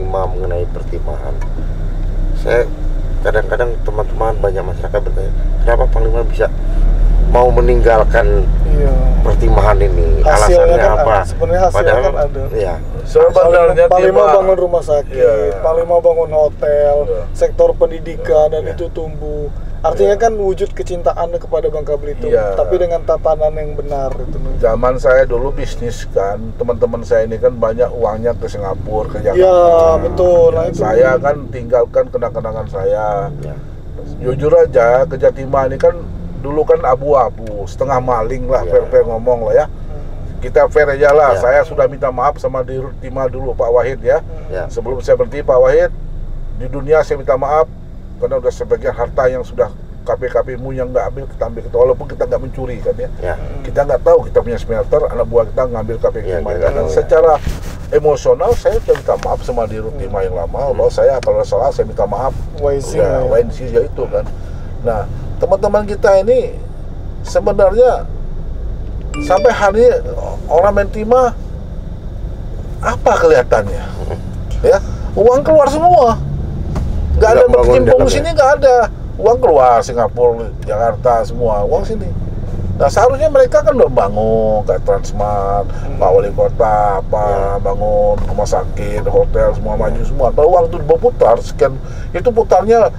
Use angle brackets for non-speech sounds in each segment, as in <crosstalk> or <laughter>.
Mengenai pertimbangan. Saya kadang-kadang teman-teman banyak masyarakat bertanya, kenapa Panglima bisa mau meninggalkan Iya. pertimbangan ini? Hasilnya Alasannya kan apa? ada. Sebenarnya hasilnya kan ada. Ya, Sebenarnya Tima- bangun rumah sakit, Iya. Panglima bangun hotel, Iya. sektor pendidikan dan Iya. itu tumbuh. Artinya kan wujud kecintaan kepada Bangka Belitung, Iya. tapi dengan tatanan yang benar itu. Zaman saya dulu bisnis kan, teman-teman saya ini kan banyak uangnya ke Singapura, ke Jakarta. Iya, betul. Nah, itu. Saya kan tinggalkan kenang-kenangan saya. ya. Jujur aja, ke Jatimah ini kan dulu kan abu-abu, setengah maling lah, Iya. fair-fair ngomong lah ya. Kita fair aja lah. Iya. Saya sudah minta maaf sama Dirut Timah dulu Pak Wahid ya. Ya. Sebelum saya berhenti Pak Wahid, di dunia saya minta maaf karena udah sebagian harta yang sudah KP-KP mu yang nggak ambil kita ambil walaupun kita nggak mencuri kan ya Ya. kita nggak tahu kita punya smelter anak buah kita ngambil KP Iya, kita kan. dan ya. secara emosional saya sudah minta maaf sama Dirut Timah yang lama Hmm. bahwa saya kalau salah saya minta maaf YC ya, lah ya. WNC ya itu kan nah teman-teman kita ini sebenarnya sampai hari orang main timah apa kelihatannya? Ya uang keluar semua. Nggak ada berkecimpung sini ya? nggak ada. Uang keluar Singapura Jakarta semua uang sini. Nah seharusnya mereka kan udah bangun kayak Transmart Pak Wali Kota apa Ya. bangun rumah sakit hotel semua maju semua. Kalau uang itu berputar sekian itu putarnya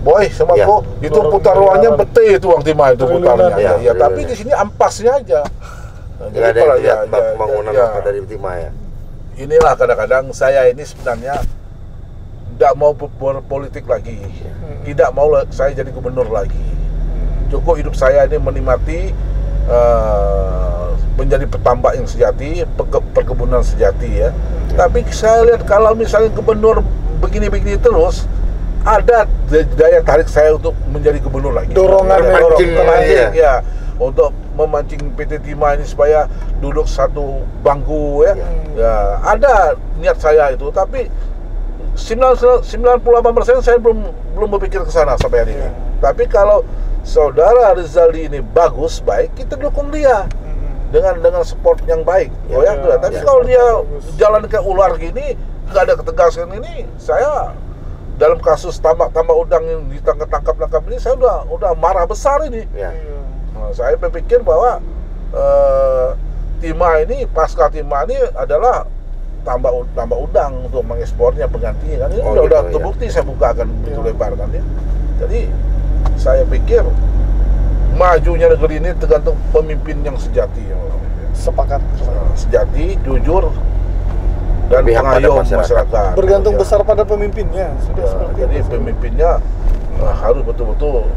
boy sama Ya. kok itu Triliunan. putar uangnya bete itu uang timah itu putarnya ya, Ya, ya, tapi triliunan. di sini ampasnya aja Nah, Nggak ada kalau- lihat ya, ya, pembangunan ya, apa ya. dari Timah ya. inilah kadang-kadang saya ini sebenarnya tidak mau ber- berpolitik lagi tidak mau saya jadi gubernur lagi cukup hidup saya ini menikmati eh, menjadi petambak yang sejati perkebunan sejati ya tapi saya lihat kalau misalnya gubernur begini-begini terus ada daya tarik saya untuk menjadi gubernur lagi Dorongan terpancing, ya. ya untuk memancing PT Timah ini supaya duduk satu bangku ya. Ya. Ya, ada niat saya itu, tapi 98% saya belum belum berpikir ke sana sampai hari ini. Ya. Tapi kalau saudara Rizaldi ini bagus, baik, kita dukung dia dengan dengan support yang baik. Ya. oh ya, Ya, tapi ya. kalau dia Bagus. jalan kayak ular gini, nggak ada ketegasan ini, saya dalam kasus tambak-tambak udang yang ditangkap-tangkap ini saya udah udah marah besar ini. Ya. Nah, saya berpikir bahwa eh, Timah ini pasca Timah ini adalah tambah u- tambah udang untuk mengekspornya penggantinya kan ini Oh, udah, gitu, udah ya. terbukti saya bukakan begitu Iya. lebar kan ya. Jadi saya pikir majunya negeri ini tergantung pemimpin yang sejati ya. Sepakat. sejati, jujur dan Berpihak pada masyarakat. masyarakat. Bergantung Ya. besar pada pemimpinnya. Sudah Ya, seperti jadi itu. pemimpinnya uh, harus betul-betul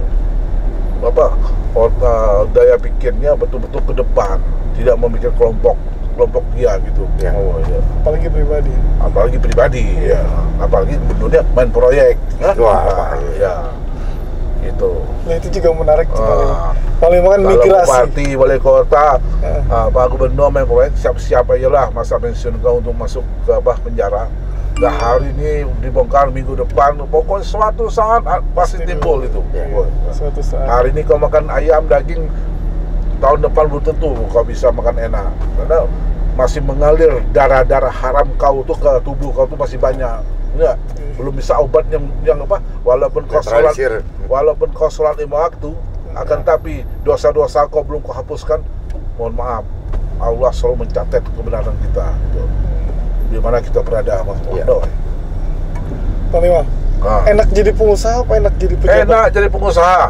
apa uh, daya pikirnya betul-betul ke depan, tidak memikir kelompok kelompok dia gitu. Ya. Oh, ya. apalagi pribadi. Apalagi pribadi, ya. Apalagi gubernurnya main proyek. Wah, Nah, ya. Gitu. Nah, itu juga menarik paling. Ah. Paling kan Kalau migrasi. bupati, wali kota, Ya. ah, Pak Gubernur main proyek siap-siap aja lah masa pensiun kau untuk masuk ke apa penjara. Nah hari ini dibongkar minggu depan, pokoknya suatu saat ah, pasti timbul itu. Ya. Suatu saat. Hari ini kau makan ayam, daging, tahun depan belum tentu kau bisa makan enak. Karena masih mengalir darah-darah haram kau tuh ke tubuh kau tuh masih banyak. Enggak, Hmm. belum bisa obat yang yang apa? Walaupun kau sholat walaupun kau sholat lima waktu akan tapi dosa-dosa kau belum kau hapuskan mohon maaf Allah selalu mencatat kebenaran kita gitu. di mana kita berada mas Iya. Mondo Panglima, nah, enak jadi pengusaha apa enak jadi pejabat? enak jadi pengusaha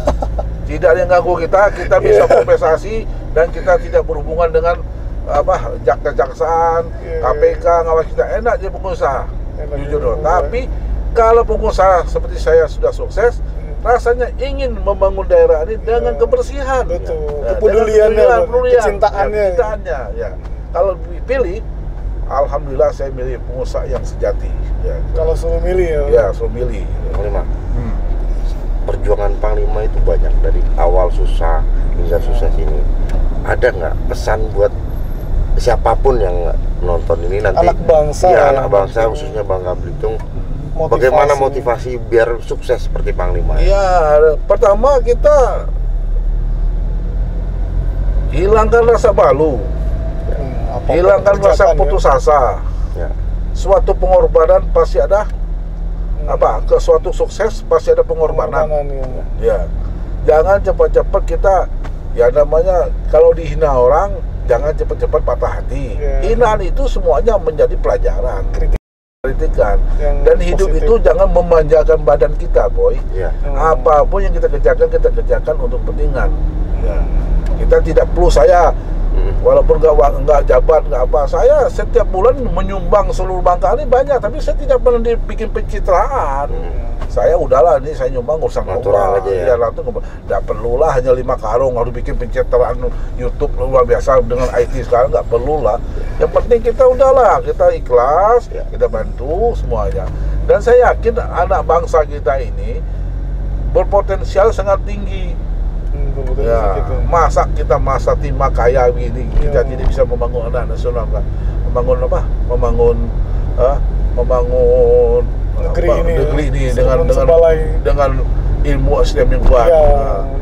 <laughs> tidak ada yang ganggu kita kita bisa Iya. kompensasi dan kita tidak berhubungan dengan apa jaksa-jaksaan Iya. KPK ngawas kita enak jadi pengusaha jujur dong tapi kalau pengusaha seperti saya sudah sukses rasanya ingin membangun daerah ini dengan Iya. kebersihan Betul. Ya, Kepeduliannya, dengan Bang. kepedulian, Kecintaannya. ya, kecintaannya ya kalau dipilih alhamdulillah saya milih pengusaha yang sejati ya Kalau suruh milih ya. ya suruh milih Panglima, Hmm. perjuangan Panglima itu banyak dari awal susah hingga sukses ini. Ada nggak pesan buat siapa pun yang nonton ini nanti? Anak bangsa ya, anak bangsa khususnya Bangka Belitung. Motivasi. Bagaimana motivasi biar sukses seperti Panglima? Ya, pertama kita hilangkan rasa malu, apa pun hilangkan rasa ya. putus asa. Ya. suatu pengorbanan pasti ada Hmm. apa ke suatu sukses pasti ada pengorbanan Pengorbanan, ya. ya jangan cepat-cepat kita ya namanya kalau dihina orang jangan cepat-cepat patah hati Ya. hinaan itu semuanya menjadi pelajaran Kritik kritikan yang dan hidup positif. itu jangan memanjakan badan kita boy ya Hmm. apa pun yang kita kerjakan kita kerjakan untuk kepentingan ya. Hmm. kita tidak perlu saya Mm. walaupun nggak wa- nggak jabat nggak apa saya setiap bulan menyumbang seluruh bangka ini banyak tapi saya tidak pernah dibikin pencitraan saya udahlah ini saya nyumbang urusan Natural Allah. aja ya. Iya, langsung nggak perlulah hanya lima karung harus bikin pencitraan YouTube luar biasa dengan IT sekarang nggak perlu lah yang penting kita udahlah kita ikhlas Ya. kita bantu semuanya dan saya yakin anak bangsa kita ini berpotensial sangat tinggi Hmm, Ya, gitu. masa kita masa timah kaya kita Ya. tidak bisa membangun anak nasional kan? Membangun apa? Membangun ah, membangun Negeri apa, ini, negeri ini ya. dengan dengan sebalai. dengan ilmu SDM yang kuat. Ya,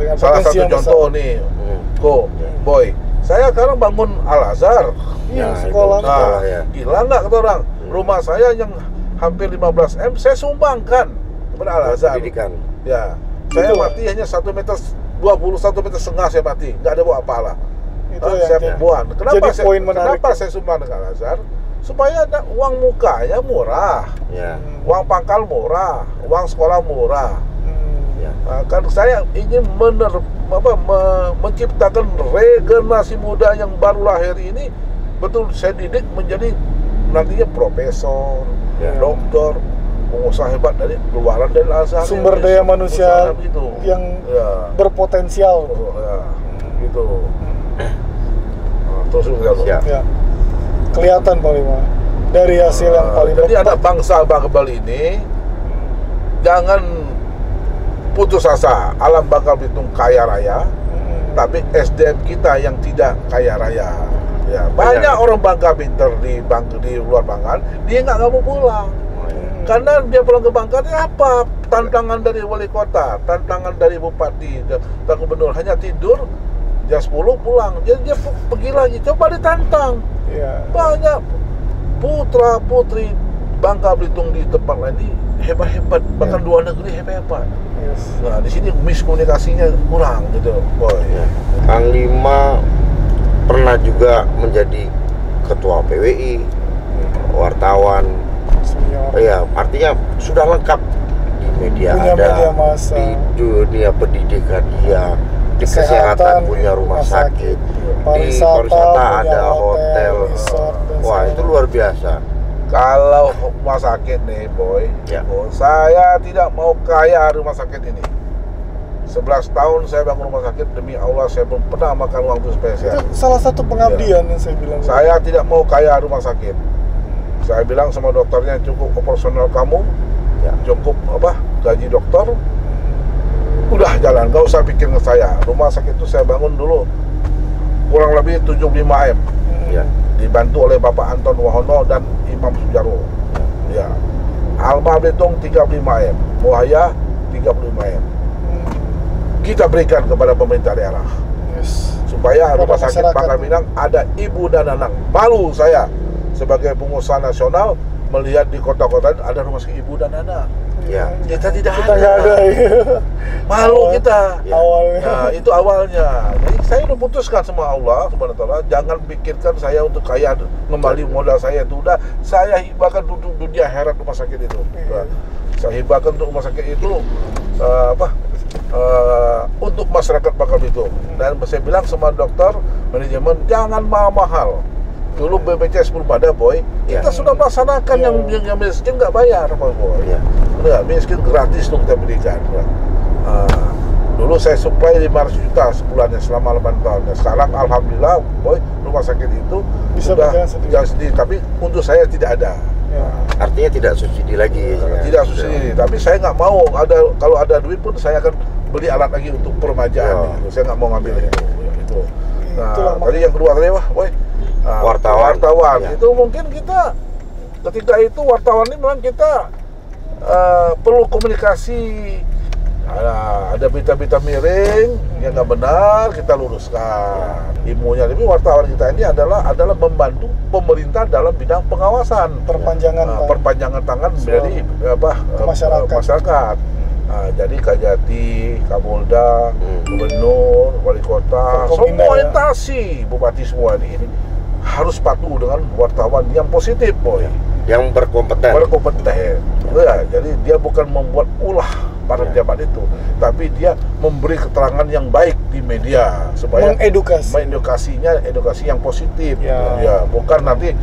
Nah, salah satu contoh besar. nih, Hmm. Ko, boy. Saya sekarang bangun Al Azhar. Iya, Ya, sekolah. itu. Nah, Sekolah, ya. gila nggak kata orang? Rumah saya yang hampir 15 m saya sumbangkan kepada Al Azhar. pendidikan Ya, saya Itu. mati hanya satu meter 21 meter setengah saya mati, nggak ada buat apalah. itu Ah, yang saya jadi- buang. Kenapa jadi saya, poin menarik. kenapa saya sumbang dengan Al Azhar? Supaya ada uang mukanya murah, ya Hmm. uang pangkal murah, uang sekolah murah. Hmm. ya Nah, kan saya ingin mener, apa, me- menciptakan regenerasi muda yang baru lahir ini betul saya didik menjadi nantinya profesor, Ya. dokter, pengusaha hebat dari keluaran dari Al-Azhar. Sumber Ini, daya manusia gitu. yang ya, berpotensial. Oh, ya, gitu. Nah, terus. Siap. Ya. Kelihatan Panglima dari hasil yang paling jadi anak bangsa Bangka ini jangan putus asa. Alam Bangka Belitung kaya raya, Hmm. tapi SDM kita yang tidak kaya raya. Ya, Banyak. banyak orang Bangka pinter di Bangka di luar Bangka, dia nggak mau pulang. Oh, ya. Karena dia pulang ke Bangka ini apa? Tantangan dari wali kota, tantangan dari bupati dan gubernur hanya tidur jam 10 pulang. Jadi dia pergi lagi, coba ditantang. Iya. Banyak putra putri Bangka Belitung di tempat lain ini hebat-hebat, bahkan Ya. luar negeri hebat-hebat. Yes. Nah, di sini miskomunikasinya kurang gitu, boy. Ya. Panglima pernah juga menjadi ketua PWI, wartawan. Senior. Ya, artinya sudah lengkap di media Punya ada, media di dunia pendidikan iya, di Kesehatan, kesehatan, punya rumah sakit, di Pariwisata, ada hotel. resort, Wah, itu luar biasa. Kalau rumah sakit nih, boy, Ya. oh, saya tidak mau kaya rumah sakit ini. 11 tahun saya bangun rumah sakit demi Allah saya belum pernah makan uang itu Itu spesial. salah satu pengabdian yang saya bilang. Saya tidak mau kaya rumah sakit. Saya bilang sama dokternya cukup operasional kamu, Ya. cukup apa gaji dokter, udah jalan, gak usah pikir ke saya. Rumah sakit itu saya bangun dulu kurang lebih 75 m. Ya. dibantu oleh Bapak Anton Wahono dan Imam Sujarwo. Ya, Alma Belitung 35 m, Muhaya 35 m. Kita berikan kepada pemerintah daerah Yes. supaya Kepada rumah sakit. Pangkal Pinang ada ibu dan anak. Malu saya sebagai pengusaha nasional melihat di kota-kota ada rumah sakit ibu dan anak. Ya. Kita tidak Kita ada. ada. ya. Malu Awal- kita. Ya. Awalnya. Nah, itu awalnya. Jadi saya udah putuskan sama Allah Subhanahu wa taala, jangan pikirkan saya untuk kaya kembali modal saya itu udah saya hibahkan duduk dunia heret rumah sakit itu. Iya. Nah, Saya hibahkan untuk rumah sakit itu eh, apa? eh, untuk masyarakat Bangka Belitung. Dan saya bilang sama dokter manajemen jangan mahal-mahal. Dulu BPJS belum ada boy, Ya. kita sudah melaksanakan Ya. yang, yang yang miskin nggak bayar Pak boy. Ya. Enggak, miskin gratis dong kita berikan. Ah, dulu saya supply 500 juta sebulannya selama 8 tahun. Nah, sekarang alhamdulillah, boy, rumah sakit itu Bisa sudah jalan sendiri. Tapi untuk saya tidak ada. Ya. Artinya tidak subsidi lagi. ya. Tidak subsidi. Tapi saya nggak mau ada kalau ada duit pun saya akan beli alat lagi untuk peremajaan. Ya. gitu. Saya nggak mau ngambil itu. Ya, itu. Nah, Itulah mak- tadi yang kedua tadi wah, boy. Ah, Wartawan. Wartawan. Ya. Itu mungkin kita ketika itu wartawan ini memang kita eh, perlu komunikasi ada, ada berita-berita miring yang nggak benar kita luruskan ilmunya tapi wartawan kita ini adalah adalah membantu pemerintah dalam bidang pengawasan perpanjangan Pak. perpanjangan tangan So, dari apa ke eh, masyarakat. masyarakat. Nah, jadi Kajati, Kapolda, Hmm. Gubernur, Wali Kota, Forkominda, semua ya. Bupati semua ini, ini harus patuh dengan wartawan yang positif, boy, yang berkompeten berkompeten. Ya, jadi dia bukan membuat ulah para Ya. pejabat itu, tapi dia memberi keterangan yang baik di media supaya mengedukasi mengedukasinya edukasi yang positif Ya. ya bukan nanti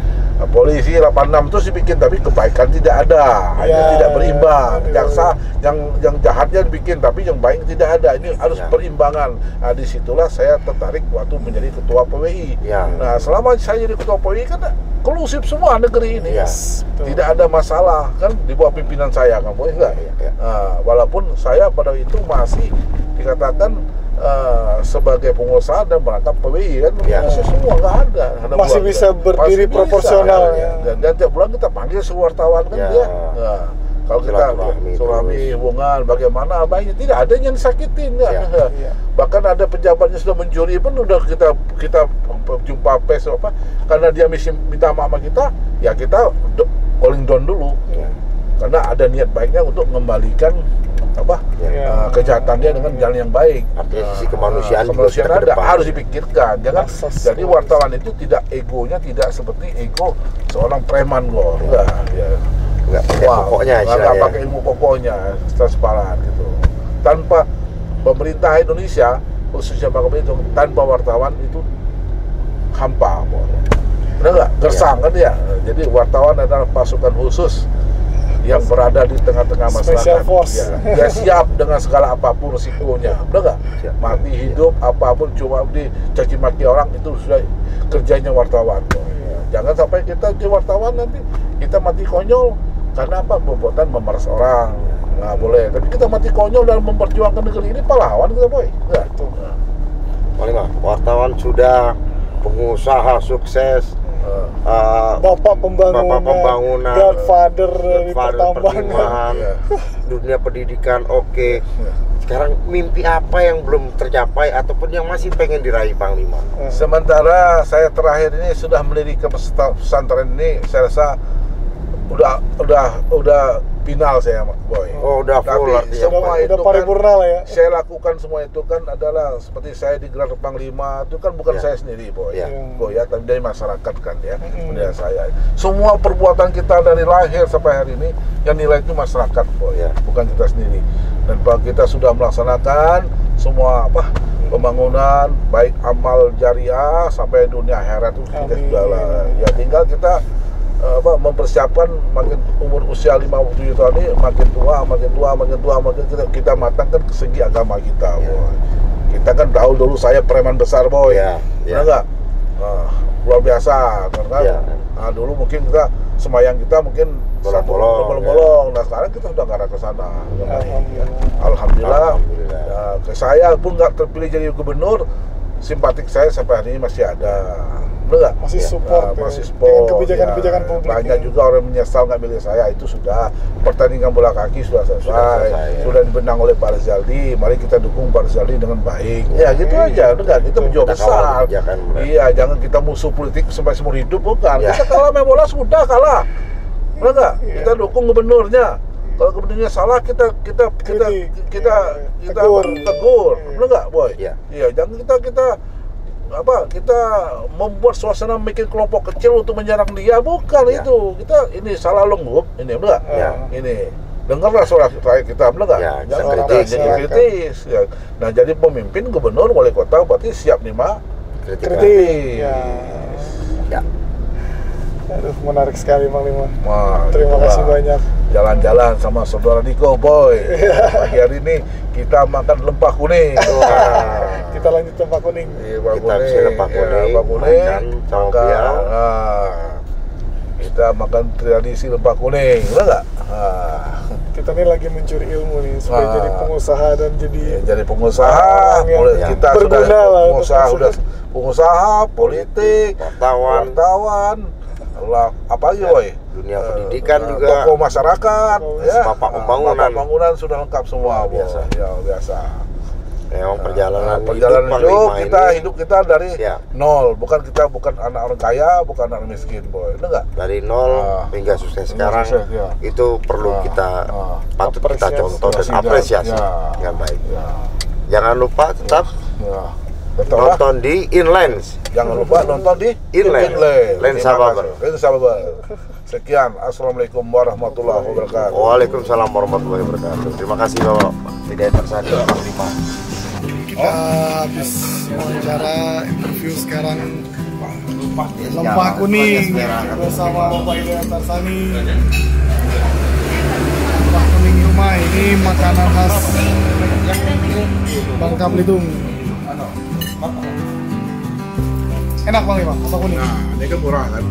polisi 86 terus dibikin tapi kebaikan tidak ada hanya Ya. tidak berimbang Aduh. jaksa yang yang jahatnya dibikin tapi yang baik tidak ada ini harus Ya. perimbangan nah di situlah saya tertarik waktu menjadi ketua PWI Ya. nah selama saya jadi ketua PWI kan kondusif semua negeri ini Ya. Tidak ada masalah kan di bawah pimpinan saya kan boleh nggak Ya, ya. Nah, walaupun saya pada itu masih dikatakan eh, sebagai pengusaha dan merangkap PWI kan Ya. masih semua nggak ada Ada Masih bulan- bisa berdiri Masih proporsional, bisa, ya. dan, dan tiap bulan kita panggil wartawan kan Ya. dia Nah, kalau kita terus. hubungan bagaimana baiknya tidak ada yang disakitin nggak Ya. ada. Iya. bahkan ada pejabatnya sudah mencuri pun udah kita kita jumpa pes apa karena dia misi minta maaf sama kita ya kita calling down dulu Ya. Karena ada niat baiknya untuk mengembalikan apa Ya. uh, kejahatan dia dengan jalan yang baik. Artinya sisi Uh, kemanusiaan juga kemanusiaan ada harus dipikirkan. Jangan Asas jadi kemanusiaan. wartawan itu tidak egonya tidak seperti ego seorang preman kok. Enggak, ya. nggak pakai Wah, pokoknya nggak- nggak istilahnya pakai ilmu pokoknya transparan gitu. Tanpa pemerintah Indonesia khususnya Bang itu tanpa wartawan itu hampa. Benar nggak? Gersang kan ya. Jadi wartawan adalah pasukan khusus yang berada di tengah-tengah masyarakat. Ya, dia siap dengan segala apa pun resikonya. Benar nggak? Siap. Mati hidup apa pun cuma dicaci maki orang itu sudah kerjanya wartawan. Jangan sampai kita jadi wartawan nanti kita mati konyol karena apa? Perbuatan memeras orang. Nggak boleh. Tapi kita mati konyol dalam memperjuangkan negeri ini pahlawan kita boy. Nggak. Nah, Panglima, wartawan sudah pengusaha sukses eh, eh, Bapak pembangunan, Bapak pembangunan, Godfather Godfather pertambangan. <laughs> Iya. dunia pendidikan oke. Sekarang mimpi apa yang belum tercapai ataupun yang masih pengen diraih Panglima? Eh, Sementara saya terakhir ini sudah mendirikan pesantren ini, saya rasa udah udah udah final saya, boy. Oh, udah full Tapi artinya. semua udah, itu udah paripurna lah ya. kan, saya lakukan semua itu kan adalah seperti saya di gelar panglima itu kan bukan Ya. saya sendiri, boy. Ya. Boy ya, tapi dari masyarakat kan ya, Mm-mm. bendera saya. Semua perbuatan kita dari lahir sampai hari ini yang nilai itu masyarakat, boy. Ya. Bukan kita sendiri. Dan Pak kita sudah melaksanakan semua apa pembangunan baik amal jariah sampai dunia akhirat itu kita sudah lah. Ya tinggal kita apa mempersiapkan makin umur usia 57 tahun ini makin tua, makin tua, makin tua, makin kita, kita matangkan ke segi agama kita, Ya. boy. Kita kan tahu dulu saya preman besar, boy. Ya, ya. Benar nggak? Nah, luar biasa, kan? kan? Ya. Nah, dulu mungkin kita semayang kita mungkin Bolong-bolong, satu- bolong-bolong. Nah, sekarang kita sudah nggak ada ke sana. Ya, Alhamdulillah. Alhamdulillah. Alhamdulillah. Ya, saya pun nggak terpilih jadi gubernur, simpatik saya sampai hari ini masih ada. Benar? Masih Ya, support Nah, ya, masih dengan support, kebijakan-kebijakan ya. publik. Banyak ya. juga orang menyesal nggak milih saya itu sudah pertandingan bola kaki sudah selesai, Sudah selesai, ya. sudah dibenang oleh Pak Rizaldi. Mari kita dukung Pak Rizaldi dengan baik. Ya, gitu Oke. aja, udah nggak? Kita berjuang Kita besar. Iya, jangan kita musuh politik sampai seumur hidup bukan. Ya. Kita kalah main bola sudah kalah. Benar nggak? Iya. Kita dukung gubernurnya. Kalau gubernurnya salah kita kita kita kita Iya. kita Tegur. tegur. Iya. Benar nggak, boy? Iya. Iya, jangan kita kita apa kita membuat suasana bikin kelompok kecil untuk menyerang dia bukan Ya. itu kita ini salah lenggup ini benar nggak? Ya. ini dengarlah suara rakyat kita benar nggak Ya, jangan kritis, jadi ya. kritis ya. nah jadi pemimpin gubernur wali kota berarti siap nih mak Kritikan. Kritik. Ya. Ya. Aduh, menarik sekali Bang Lima. Wah, Terima itulah. kasih banyak. jalan-jalan sama saudara Niko boy pagi hari ini kita makan lempah kuning Wah. Kita lanjut tempat kuning. Iya, Pak Kita Kuning. bisa lempah Iya, kuning, Lempah kuning. makan sama Makan. piau. Nah, kita makan tradisi lempah kuning, benar nggak? Nah, Kita nih lagi mencuri ilmu nih supaya Ah. jadi pengusaha dan jadi ya, jadi pengusaha, yang kita sudah pengusaha, sudah <laughs> pengusaha, politik, Wartawan. wartawan, lah apalagi boy dunia Eh, pendidikan eh, juga tokoh masyarakat Oh, ya bapak Ah, pembangunan. bapak pembangunan sudah lengkap semua Luar biasa. Boy. ya biasa memang perjalanan, Nah, perjalanan hidup hidup, kita ini hidup kita dari Ya. nol bukan kita bukan anak orang kaya bukan anak miskin boy itu enggak dari nol Ah. hingga sukses sekarang sukses, ya. itu perlu Ah, kita ah. patut kita contoh dan Apresiasi, apresiasi ya. dengan baik ya jangan lupa tetap ya betul lah. Nonton di Inlands jangan lupa nonton di Inland. Lensa Terima Babar. kasih. Lensa Babar. sekian. Assalamualaikum warahmatullahi wabarakatuh. Waalaikumsalam warahmatullahi wabarakatuh. Terima kasih Bapak. Tidak tersadi Panglima Kita habis wawancara interview sekarang. Lempah kuning. Bersama Bapak Ida Tarsani. Lempah kuning rumah. Ini makanan khas Bangka Belitung. Enak bang. Lima, apa kuning? nah ini kan murah kan